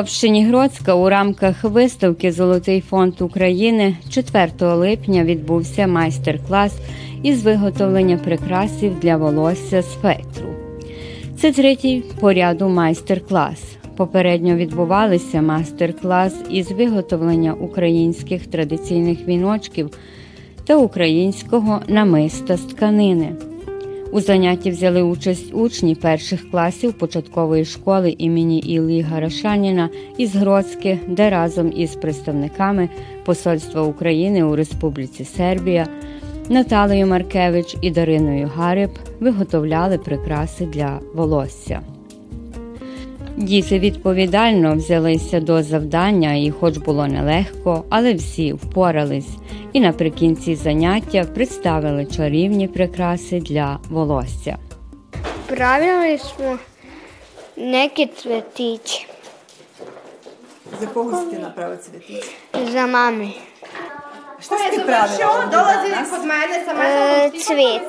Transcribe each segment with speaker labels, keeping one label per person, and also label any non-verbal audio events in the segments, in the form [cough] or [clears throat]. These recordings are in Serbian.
Speaker 1: У общині Гроцька у рамках виставки Золотий фонд України 4 липня відбувся майстер-клас із виготовлення прикрасів для волосся з фетру. Це третій по ряду майстер-клас. Попередньо відбувалися майстер-клас із виготовлення українських традиційних віночків та українського намиста з тканини. У занятті взяли участь учні перших класів початкової школи імені Іллі Гарашаніна із Гроцьки, де разом із представниками Посольства України у Республіці Сербія Наталею Маркевич і Дариною Гариб виготовляли прикраси для волосся. Діти відповідально взялися до завдання, і, хоч було нелегко, але всі впорались і наприкінці заняття представили чарівні прикраси для волосся.
Speaker 2: Правильно ми некі цвітить.
Speaker 3: За кого ти направила
Speaker 2: цвіти?
Speaker 3: За мами. Що ж ти правила?
Speaker 4: Долази від мене
Speaker 2: саме е,
Speaker 3: цвіт.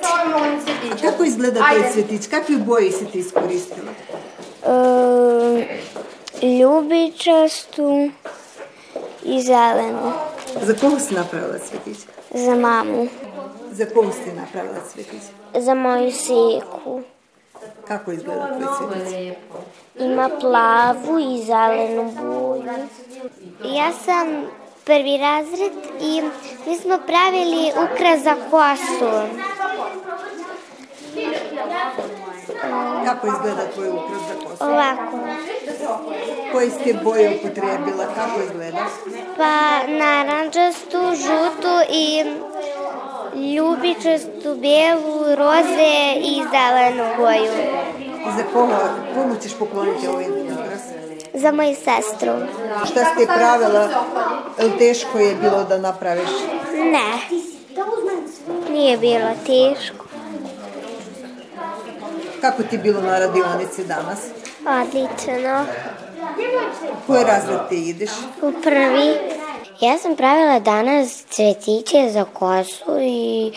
Speaker 3: Какой згледа той цвітич? Як ви боїся ти скористила?
Speaker 2: Е, ljubičastu i zelenu
Speaker 3: За кого si napravila cvetić?
Speaker 2: za mamu,
Speaker 3: Za koga si napravila cvetić?
Speaker 2: za moju siku.
Speaker 3: Kako izgleda tvoj cvetić?
Speaker 2: Ima plavu i zelenu boju. Ja sam prvi razred i mi smo pravili ukras za kosu.
Speaker 3: Kako izgleda tvoj ukras za kosu?
Speaker 2: Ovako.
Speaker 3: Koje si ti boje upotrijebila? Kako izgleda?
Speaker 2: Pa naranđastu, žutu i ljubičastu, belu, roze i zelenu boju.
Speaker 3: I za koga, komu ćeš pokloniti ovaj ukras?
Speaker 2: Za moju sestru.
Speaker 3: Šta si ti pravila? Teško je bilo da napraviš?
Speaker 2: Ne. Nije bilo teško.
Speaker 3: Kako ti je bilo na radionici danas?
Speaker 2: Odlično.
Speaker 3: U koji razred ti ideš?
Speaker 2: U prvi. Ja sam pravila danas cvetiće za kosu i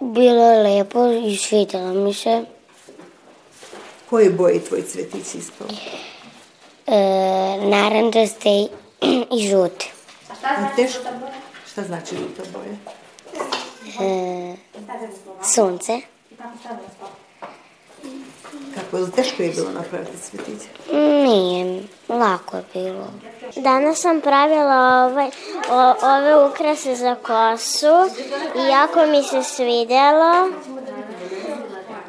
Speaker 2: bilo je lepo i svidjelo mi se.
Speaker 3: Koje boje je tvoj cvetić ispao?
Speaker 2: E, naranđaste i- [clears throat] i žute.
Speaker 3: A teško? Šta znači žuta boja?
Speaker 2: E, sunce.
Speaker 3: Kako je li teško je bilo napraviti cvetić?
Speaker 2: Nije, lako je bilo. Danas sam pravila ovaj, o, ove ukrase za kosu i jako mi se svidjelo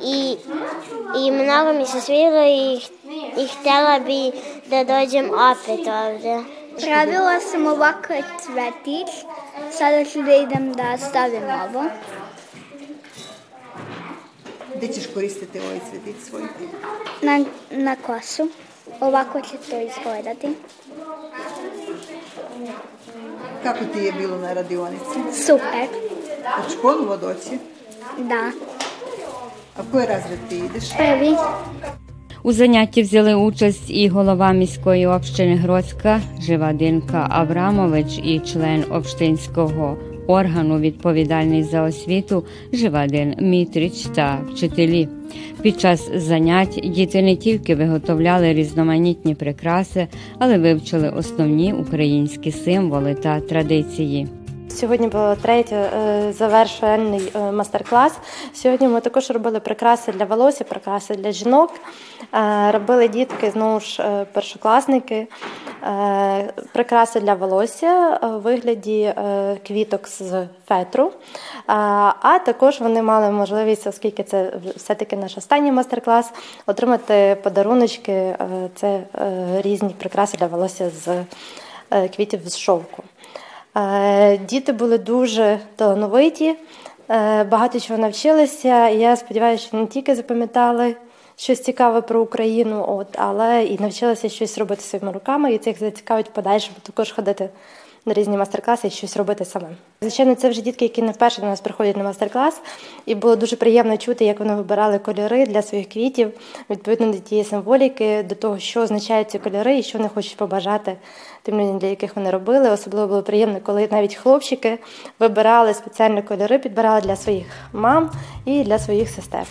Speaker 2: i, i mnogo mi se svidjelo i, i htjela bi da dođem opet ovdje.
Speaker 5: Pravila sam ovako cvetić. Sada ću da idem da stavim ovo.
Speaker 3: Gde ćeš koristiti ovaj cvetić svoj?
Speaker 5: Na, na kosu. Ovako će to izgledati.
Speaker 3: Kako ti je bilo na radionici?
Speaker 5: Super.
Speaker 3: Hoćeš ponovo doći?
Speaker 5: Da.
Speaker 3: A koji razred ti ideš?
Speaker 5: Prvi.
Speaker 1: У занятті взяли участь і голова міської общини Гроцька Живадинка Аврамович, і член общинського органу, відповідальний за освіту Живадин Мітрич та вчителі. Під час занять діти не тільки виготовляли різноманітні прикраси, але вивчили основні українські символи та традиції.
Speaker 6: Сьогодні було третій е, завершальний е, мастер-клас. Сьогодні ми також робили прикраси для волосся, прикраси для жінок. Е, Робили дітки, знову ж першокласники, прикраси для волосся е, у вигляді е, квіток з фетру. Е, А також вони мали можливість, оскільки це все-таки наш останній мастер-клас, отримати подаруночки. е, Це е, різні прикраси для волосся з е, квітів з шовку. Е, Діти були дуже талановиті, е, багато чого навчилися. Я сподіваюся, що не тільки запам'ятали щось цікаве про Україну, от, але і навчилися щось робити своїми руками, і це їх зацікавить в подальшому також ходити на різні майстер-класи і щось робити самим. Звичайно, це вже дітки, які не вперше до нас приходять на майстер-клас, і було дуже приємно чути, як вони вибирали кольори для своїх квітів, відповідно до тієї символіки, до того, що означають ці кольори і що вони хочуть побажати тим людям, для яких вони робили. Особливо було приємно, коли навіть хлопчики вибирали спеціальні кольори, підбирали для своїх мам і для своїх сестер.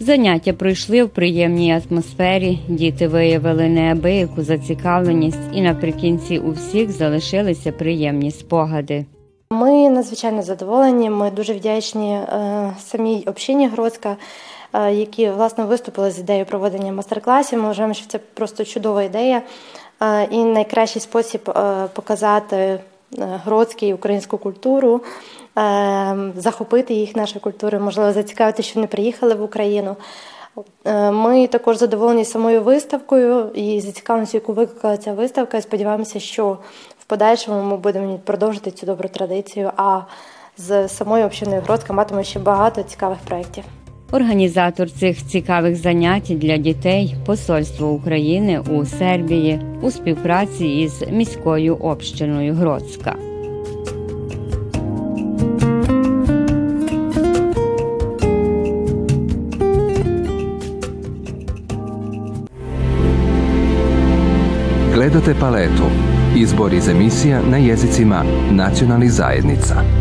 Speaker 1: Заняття пройшли в приємній атмосфері. Діти виявили неабияку зацікавленість, і наприкінці у всіх залишилися приємні спогади.
Speaker 6: Ми надзвичайно задоволені. Ми дуже вдячні е, самій общині Гродська, е, які власне виступили з ідеєю проведення майстер-класів. Ми вважаємо, що це просто чудова ідея і найкращий спосіб е, показати е, гродський українську культуру, е, захопити їх нашої культури, можливо, зацікавити, що не приїхали в Україну. Е, Ми також задоволені самою виставкою і зацікавленістю, яку викликала ця виставка. Сподіваємося, що в подальшому ми будемо продовжити цю добру традицію. А з самою общиною Гродська матиме ще багато цікавих проєктів.
Speaker 1: Організатор цих цікавих занять для дітей Посольство України у Сербії у співпраці із міською общиною Гродська.
Speaker 4: Gledate paletu. Izbor iz emisija na jezicima nacionalnih zajednica.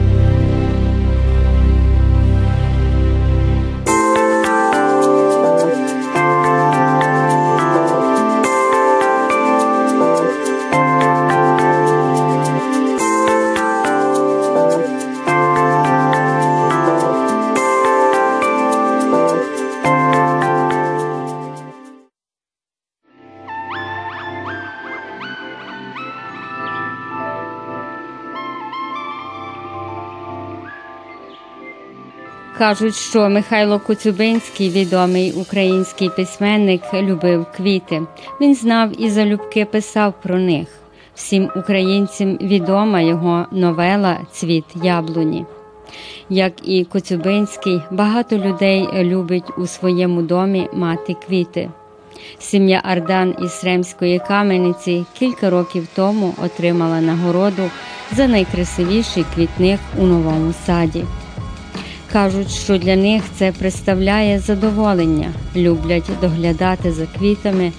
Speaker 1: Кажуть, що Михайло Коцюбинський, відомий український письменник, любив квіти. Він знав і залюбки писав про них. Всім українцям відома його новела Цвіт яблуні. Як і Коцюбинський, багато людей любить у своєму домі мати квіти. Сім'я Ардан із Ремської камениці кілька років тому отримала нагороду за найкрасивіший квітник у новому саді. Кажуть, що для них це представляє задоволення, люблять доглядати за квітами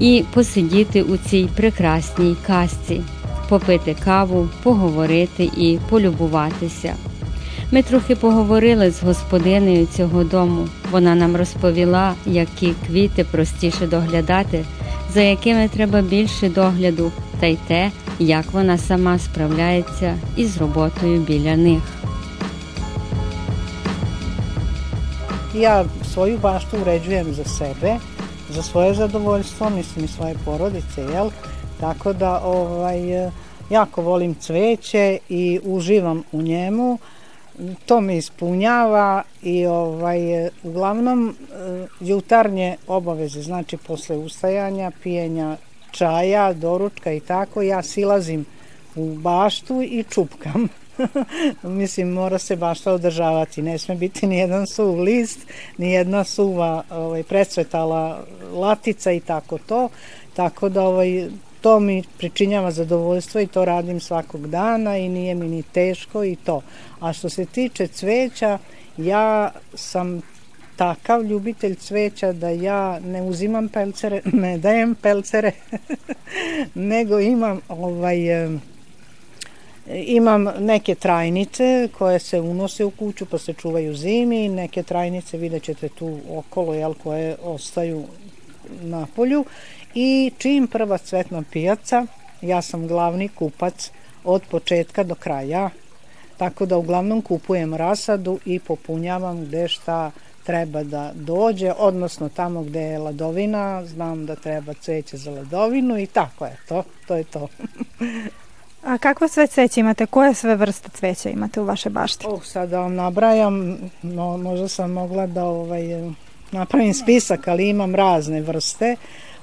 Speaker 1: і посидіти у цій прекрасній казці, попити каву, поговорити і полюбуватися. Ми трохи поговорили з господинею цього дому. Вона нам розповіла, які квіти простіше доглядати, за якими треба більше догляду, та й те, як вона сама справляється із роботою біля них.
Speaker 7: Ja svoju baštu uređujem za sebe, za svoje zadovoljstvo, mislim i svoje porodice, jel? Tako da ovaj, jako volim cveće i uživam u njemu. To me ispunjava i ovaj, uglavnom eh, jutarnje obaveze, znači posle ustajanja, pijenja čaja, doručka i tako, ja silazim u baštu i čupkam. [laughs] Mislim, mora se bašta održavati. Ne sme biti ni jedan suv list, ni jedna suva ovaj, precvetala latica i tako to. Tako da ovaj, to mi pričinjava zadovoljstvo i to radim svakog dana i nije mi ni teško i to. A što se tiče cveća, ja sam takav ljubitelj cveća da ja ne uzimam pelcere, [laughs] ne dajem pelcere, [laughs] nego imam ovaj, Imam neke trajnice koje se unose u kuću pa se čuvaju zimi, neke trajnice vidjet ćete tu okolo jel, koje ostaju na polju. I čim prva cvetna pijaca, ja sam glavni kupac od početka do kraja, tako da uglavnom kupujem rasadu i popunjavam gde šta treba da dođe, odnosno tamo gde je ladovina, znam da treba cveće za ladovinu i tako je to, to je to. [laughs]
Speaker 8: A kakvo sve cveće imate? Koje sve vrste cveća imate u vašoj bašti?
Speaker 7: Oh, sad da vam nabrajam, no, možda sam mogla da ovaj, napravim spisak, ali imam razne vrste.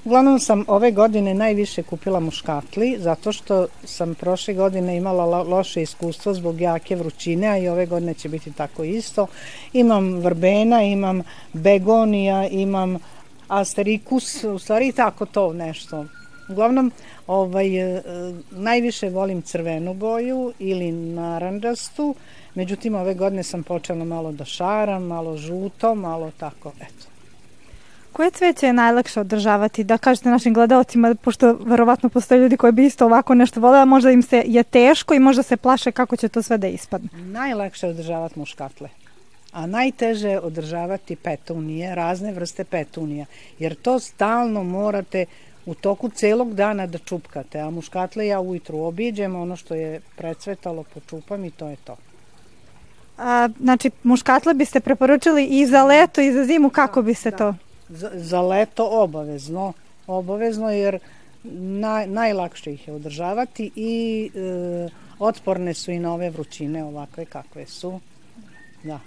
Speaker 7: Uglavnom sam ove godine najviše kupila muškatli, zato što sam prošle godine imala lo loše iskustvo zbog jake vrućine, a i ove godine će biti tako isto. Imam vrbena, imam begonija, imam asterikus, u stvari tako to nešto. Uglavnom, ovaj, e, najviše volim crvenu boju ili naranđastu, međutim ove godine sam počela malo da šaram, malo žuto, malo tako, eto.
Speaker 8: Koje cveće je najlakše održavati? Da kažete našim gledalcima, pošto verovatno postoje ljudi koji bi isto ovako nešto voleli, a možda im se je teško i možda se plaše kako će to sve da ispadne.
Speaker 7: Najlakše je održavati muškatle. a najteže je održavati petunije, razne vrste petunija, jer to stalno morate u toku celog dana da čupkate, a muškatle ja ujutru obiđem, ono što je precvetalo počupam i to je to.
Speaker 8: A, znači, muškatle biste preporučili i za leto i za zimu, kako bi se
Speaker 7: da.
Speaker 8: to?
Speaker 7: Za, za leto obavezno, obavezno jer naj, najlakše ih je održavati i e, otporne su i na ove vrućine ovakve kakve su. Da.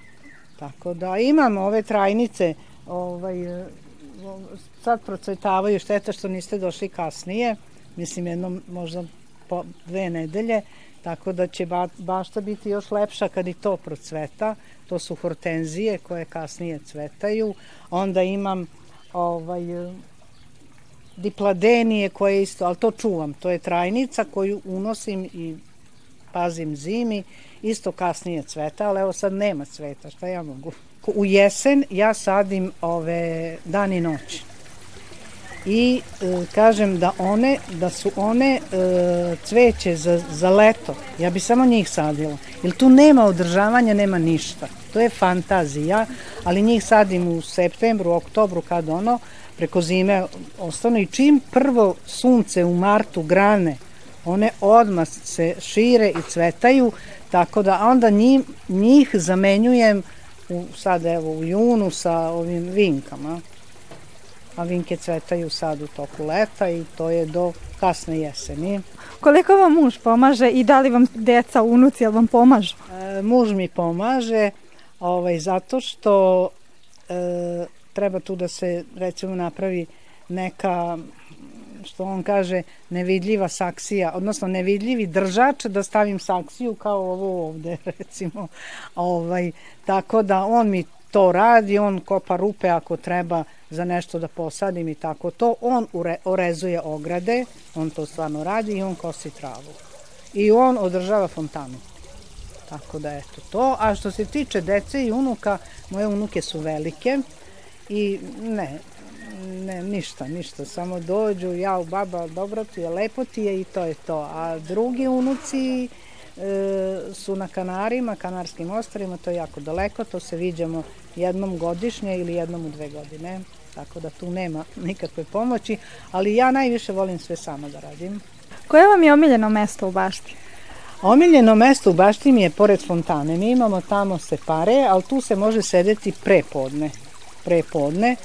Speaker 7: Tako da imamo ove trajnice, ovaj, sad procvetavaju, šteta što niste došli kasnije, mislim jednom možda po dve nedelje, tako da će ba, bašta biti još lepša kad i to procveta. To su hortenzije koje kasnije cvetaju. Onda imam ovaj, dipladenije koje isto, ali to čuvam. To je trajnica koju unosim i pazim zimi. Isto kasnije cveta, ali evo sad nema cveta, šta ja mogu? U jesen ja sadim ove dan i noć. I e, kažem da one da su one e, cveće za, za leto. Ja bi samo njih sadila. Jer tu nema održavanja nema ništa. To je fantazija ali njih sadim u septembru, oktobru kad ono preko zime ostanu. I čim prvo sunce u martu grane one odmah se šire i cvetaju tako da onda njih, njih zamenjujem u, sad evo u junu sa ovim vinkama a vinke cvetaju sad u toku leta i to je do kasne jeseni.
Speaker 8: Koliko vam muž pomaže i da li vam deca, unuci, jel vam pomažu?
Speaker 7: E, muž mi pomaže ovaj, zato što e, treba tu da se recimo napravi neka što on kaže nevidljiva saksija, odnosno nevidljivi držač da stavim saksiju kao ovo ovde [laughs] recimo. Ovaj, tako da on mi to radi, on kopa rupe ako treba za nešto da posadim i tako to. On ure, orezuje ograde, on to stvarno radi i on kosi travu. I on održava fontanu. Tako da eto to. A što se tiče dece i unuka, moje unuke su velike i ne, ne, ništa, ništa, samo dođu, ja u baba, dobro ti je, lepo ti je i to je to. A drugi unuci e, su na Kanarima, Kanarskim ostrovima, to je jako daleko, to se viđamo jednom godišnje ili jednom u dve godine tako da tu nema nikakve pomoći, ali ja najviše volim sve sama da radim.
Speaker 8: Koje vam je omiljeno mesto u bašti?
Speaker 7: Omiljeno mesto u bašti mi je pored fontane. Mi imamo tamo separe, ali tu se može sedeti prepodne. Prepodne,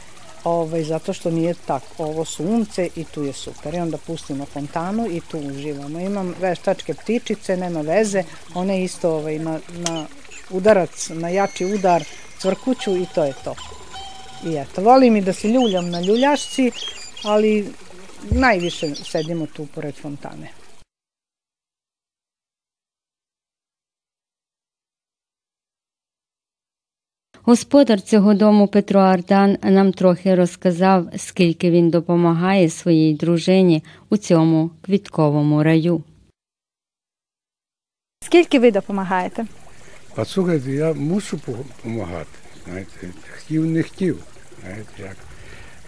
Speaker 7: ovaj, zato što nije tako ovo sunce i tu je super. I onda pustimo fontanu i tu uživamo. Imam veštačke ptičice, nema veze, one isto ovaj, ima na udarac, na jači udar cvrkuću i to je to. I eto, volim i da se ljuljam na ljuljašci, ali najviše sedimo tu pored fontane.
Speaker 1: Господар цього дому Петро Ардан нам трохи розказав, скільки він допомагає своїй дружині у цьому квітковому раю.
Speaker 8: Скільки ви допомагаєте?
Speaker 9: А слухайте, я мушу допомагати. Знаєте, хотів, не хотів. Знаєте, як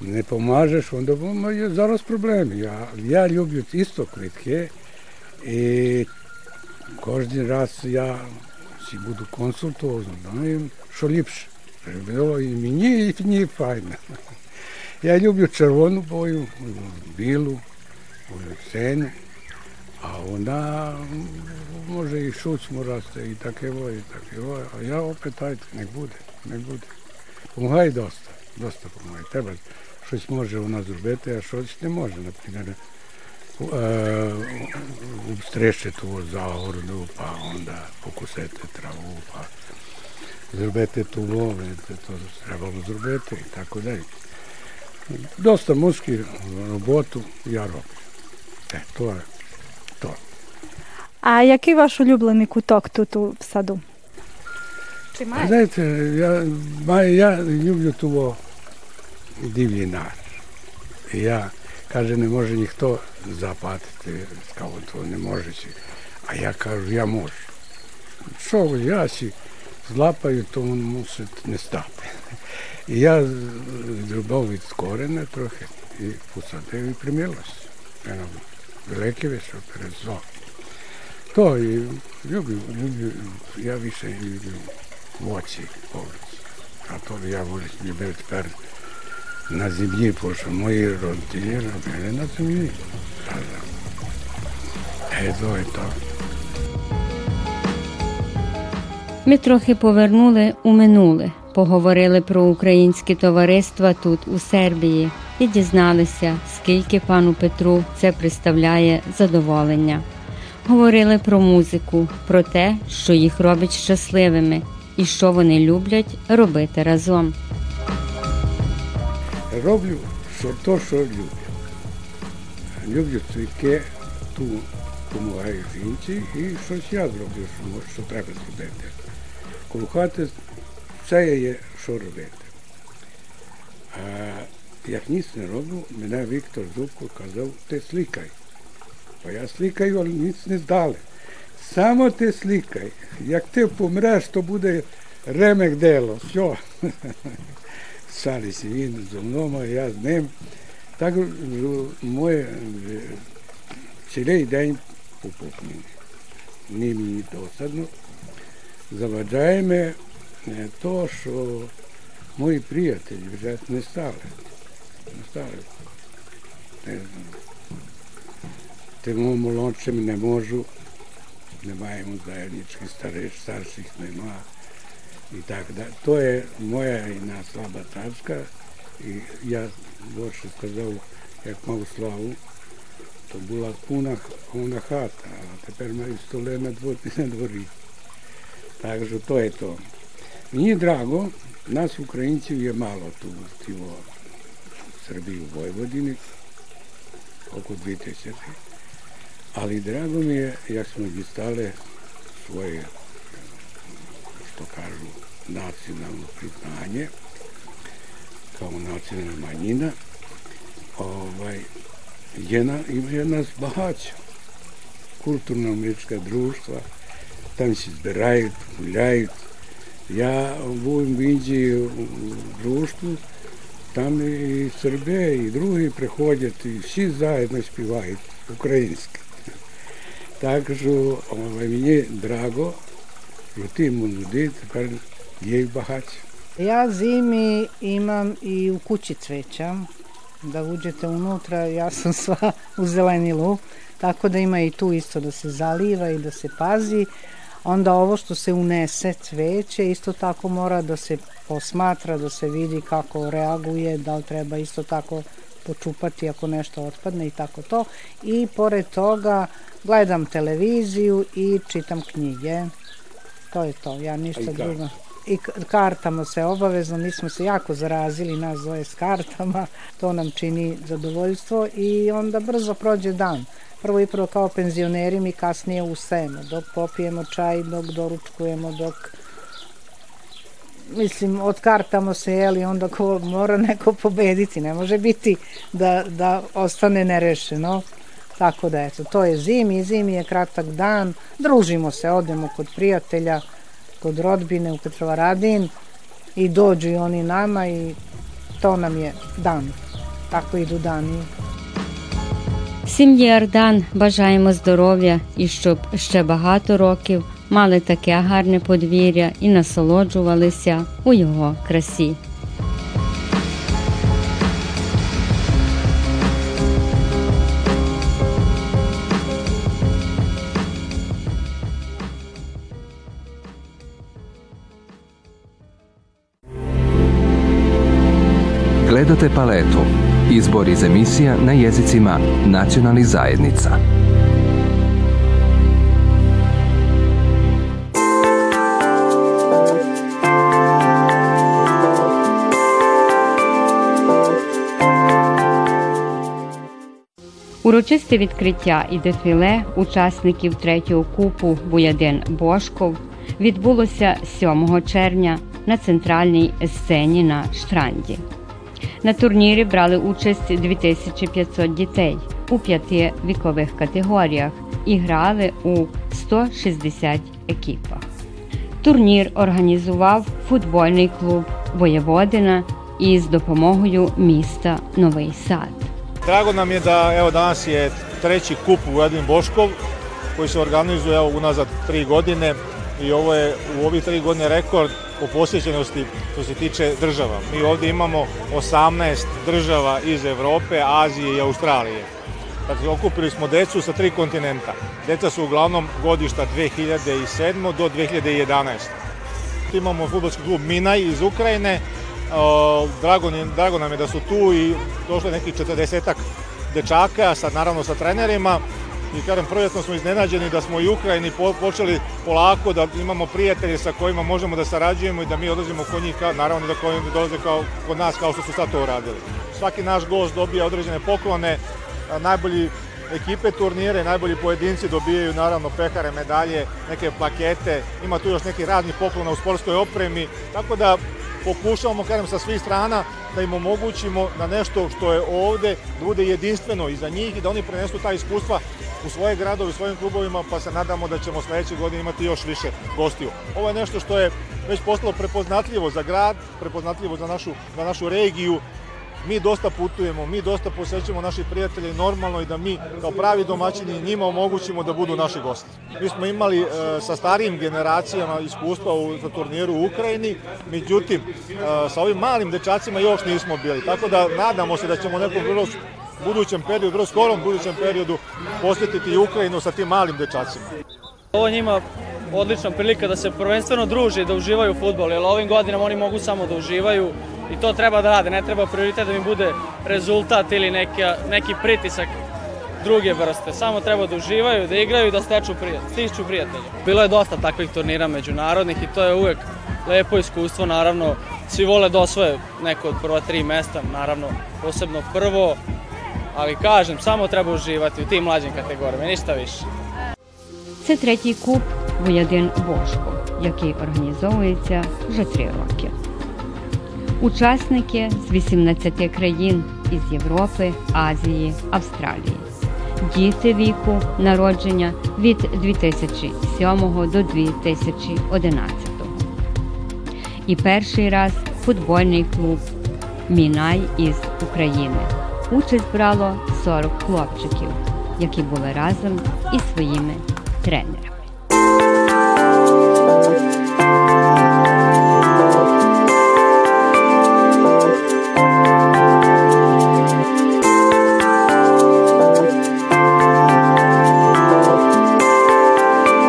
Speaker 9: не помажеш, допомагає. Зараз проблеми. Я, я люблю тісто, квітки. І кожен раз я всі буду консультувати, знаю, що ліпше. Було і мені, і мені файно. Я люблю червону бою, білу, синю. А вона може і шуцьму росте, і таке, і таке. А я опитаю, не буде, не буде. Помагає доста, доста допомагає. Треба щось може вона зробити, а щось не може. Наприклад, обстрижити ту загороду, па покусити траву, зробити ту лови, то треба було зробити і так далі. Доста мужські роботу я роблю. То, то.
Speaker 8: А який ваш улюблений куток тут у в саду? Чи маєте?
Speaker 9: Знаєте, я, маю, я люблю того дивлінар. Я, каже, не може ніхто запатити, сказав, то не може. А я кажу, я можу. Що ви, я сі злапаю, то він мусить не стати. І я зробив від корення трохи і посадив і примилося. Велике вийшов перед зо. То і люблю, люблю, я більше люблю voće, povrće. A to bi ja volio ljubiti per na zemlji, pošto moji roditelji robili na zemlji. Da, da. E, to je to.
Speaker 1: Ми трохи повернули у минуле, поговорили про українські товариства тут, у Сербії, і дізналися, скільки пану Петру це представляє задоволення. Говорили про музику, про те, що їх робить щасливими, і що вони люблять робити разом.
Speaker 9: Роблю що то, що люблю. Люблю цвітки, ту допомагаю жінці і щось я зроблю, що треба зробити. Коло все є, що робити. А як ніц не роблю, мене Віктор Зубко казав, ти слікай. Бо я слікаю, але ніц не здали. Само ти слікай. Як ти помреш, то буде ремек дело. Все. [laughs] Старися він зо мною, а я з ним. Так е, моє е, цілий день попутний. Не мені досадно. Заважаємо е, то, що мої приятелі вже не стали. Не стали. Е, Тим молодшим не можу. Не маємо заjedničkih старих, старших нема. І так далі. То є моя одна слаба тачка. І я більше сказав, як мав славу, то була повна, повна хата, а тепер маю столи на дворі, То є то. Мені драго, нас українців є мало тут, в цього Srbiji u Vojvodini, oko 2000. Ali drago mi je, jak smo distale svoje, što kažu, nacionalno priznanje, kao nacionalna manjina, ovaj, je, na, je nas bahaća. Kulturno-američka društva, zbiraju, guljajú. Ja budem vidjeti u društvu, там і Серби, і другі приходять, і всі заедно співають українське. Так о, мені драго, що тим люди тепер є їх багато.
Speaker 7: Ja zimi imam i u kući cveća, da uđete unutra, ja sam sva u zelenilu, tako da ima i tu isto da se zaliva i da se pazi. Onda ovo što se unese cveće, isto tako mora da se posmatra, da se vidi kako reaguje, da li treba isto tako počupati ako nešto otpadne i tako to. I pored toga gledam televiziju i čitam knjige. To je to, ja ništa drugo. I kartama se obavezno, mi smo se jako zarazili nas zove s kartama, to nam čini zadovoljstvo i onda brzo prođe dan. Prvo i prvo kao penzioneri mi kasnije ustajemo, dok popijemo čaj, dok doručkujemo, dok mislim, odkartamo se, jeli, onda ko mora neko pobediti, ne može biti da, da ostane nerešeno. Tako da, eto, to je zimi, zimi je kratak dan, družimo se, odemo kod prijatelja, kod rodbine u Petrovaradin i dođu i oni nama i to nam je dan. Tako idu dani.
Speaker 1: Сім'ї Ардан бажаємо здоров'я і щоб ще багато років мали таке гарне подвір'я і насолоджувалися у його красі.
Speaker 4: Gledate paletu. Izbor iz emisija na jezicima nacionalnih zajednica.
Speaker 1: Урочисте відкриття і дефіле учасників третього купу Буядин Бошков відбулося 7 червня на центральній сцені на Штранді. На турнірі брали участь 2500 дітей у п'яти вікових категоріях і грали у 160 екіпах. Турнір організував футбольний клуб Воєводина із допомогою міста Новий Сад.
Speaker 10: Drago nam je da evo danas je treći kup u Vojvodin Boškov koji se organizuje evo unazad tri godine i ovo je u ovih tri godine rekord po posjećenosti što se tiče država. Mi ovdje imamo 18 država iz Europe, Azije i Australije. Dakle, okupili smo decu sa tri kontinenta. Deca su uglavnom godišta 2007. do 2011. Imamo futbolski klub Minaj iz Ukrajine. O, Drago, drago nam je da su tu i došlo je nekih 40 dečaka, sad naravno sa trenerima. I kažem, prvjetno smo iznenađeni da smo i Ukrajini po- počeli polako, da imamo prijatelje sa kojima možemo da sarađujemo i da mi odlazimo kod njih, naravno da koji dolaze kao, kod nas kao što su sad to uradili. Svaki naš gost dobija određene poklone, najbolji ekipe turnire, najbolji pojedinci dobijaju naravno pehare, medalje, neke plakete, ima tu još neki radni poklona u sportskoj opremi, tako da pokušavamo, kažem, sa svih strana da im omogućimo da nešto što je ovde da bude jedinstveno i za njih i da oni prenesu ta iskustva u svoje gradove, u svojim klubovima, pa se nadamo da ćemo sledeće godine imati još više gostiju. Ovo je nešto što je već postalo prepoznatljivo za grad, prepoznatljivo za našu, za našu regiju, mi dosta putujemo, mi dosta posećujemo naših prijatelja i normalno i da mi kao pravi domaćini njima omogućimo da budu naši gosti. Mi smo imali e, sa starijim generacijama iskustva u, za turniru u Ukrajini, međutim e, sa ovim malim dečacima još nismo bili, tako da nadamo se da ćemo nekom vrlo budućem periodu, vrlo skorom budućem periodu posjetiti Ukrajinu sa tim malim dečacima.
Speaker 11: Ovo njima odlična prilika da se prvenstveno druže i da uživaju u futbol, jer ovim godinama oni mogu samo da uživaju i to treba da rade, ne treba prioritet da im bude rezultat ili neka, neki pritisak druge vrste. Samo treba da uživaju, da igraju i da steču prijatelje, stiču prijatelje. Bilo je dosta takvih turnira međunarodnih i to je uvek lepo iskustvo, naravno svi vole da osvoje neko od prva tri mesta, наравно posebno prvo, ali kažem, само треба uživati u tim mlađim kategorijama, ništa više.
Speaker 1: Це третій куб Воядин Бошко, який організовується вже три роки. Учасники з 18 країн із Європи, Азії, Австралії. Діти віку народження від 2007 до 2011. І перший раз футбольний клуб Мінай із України. Участь брало 40 хлопчиків, які були разом із своїми тренерами.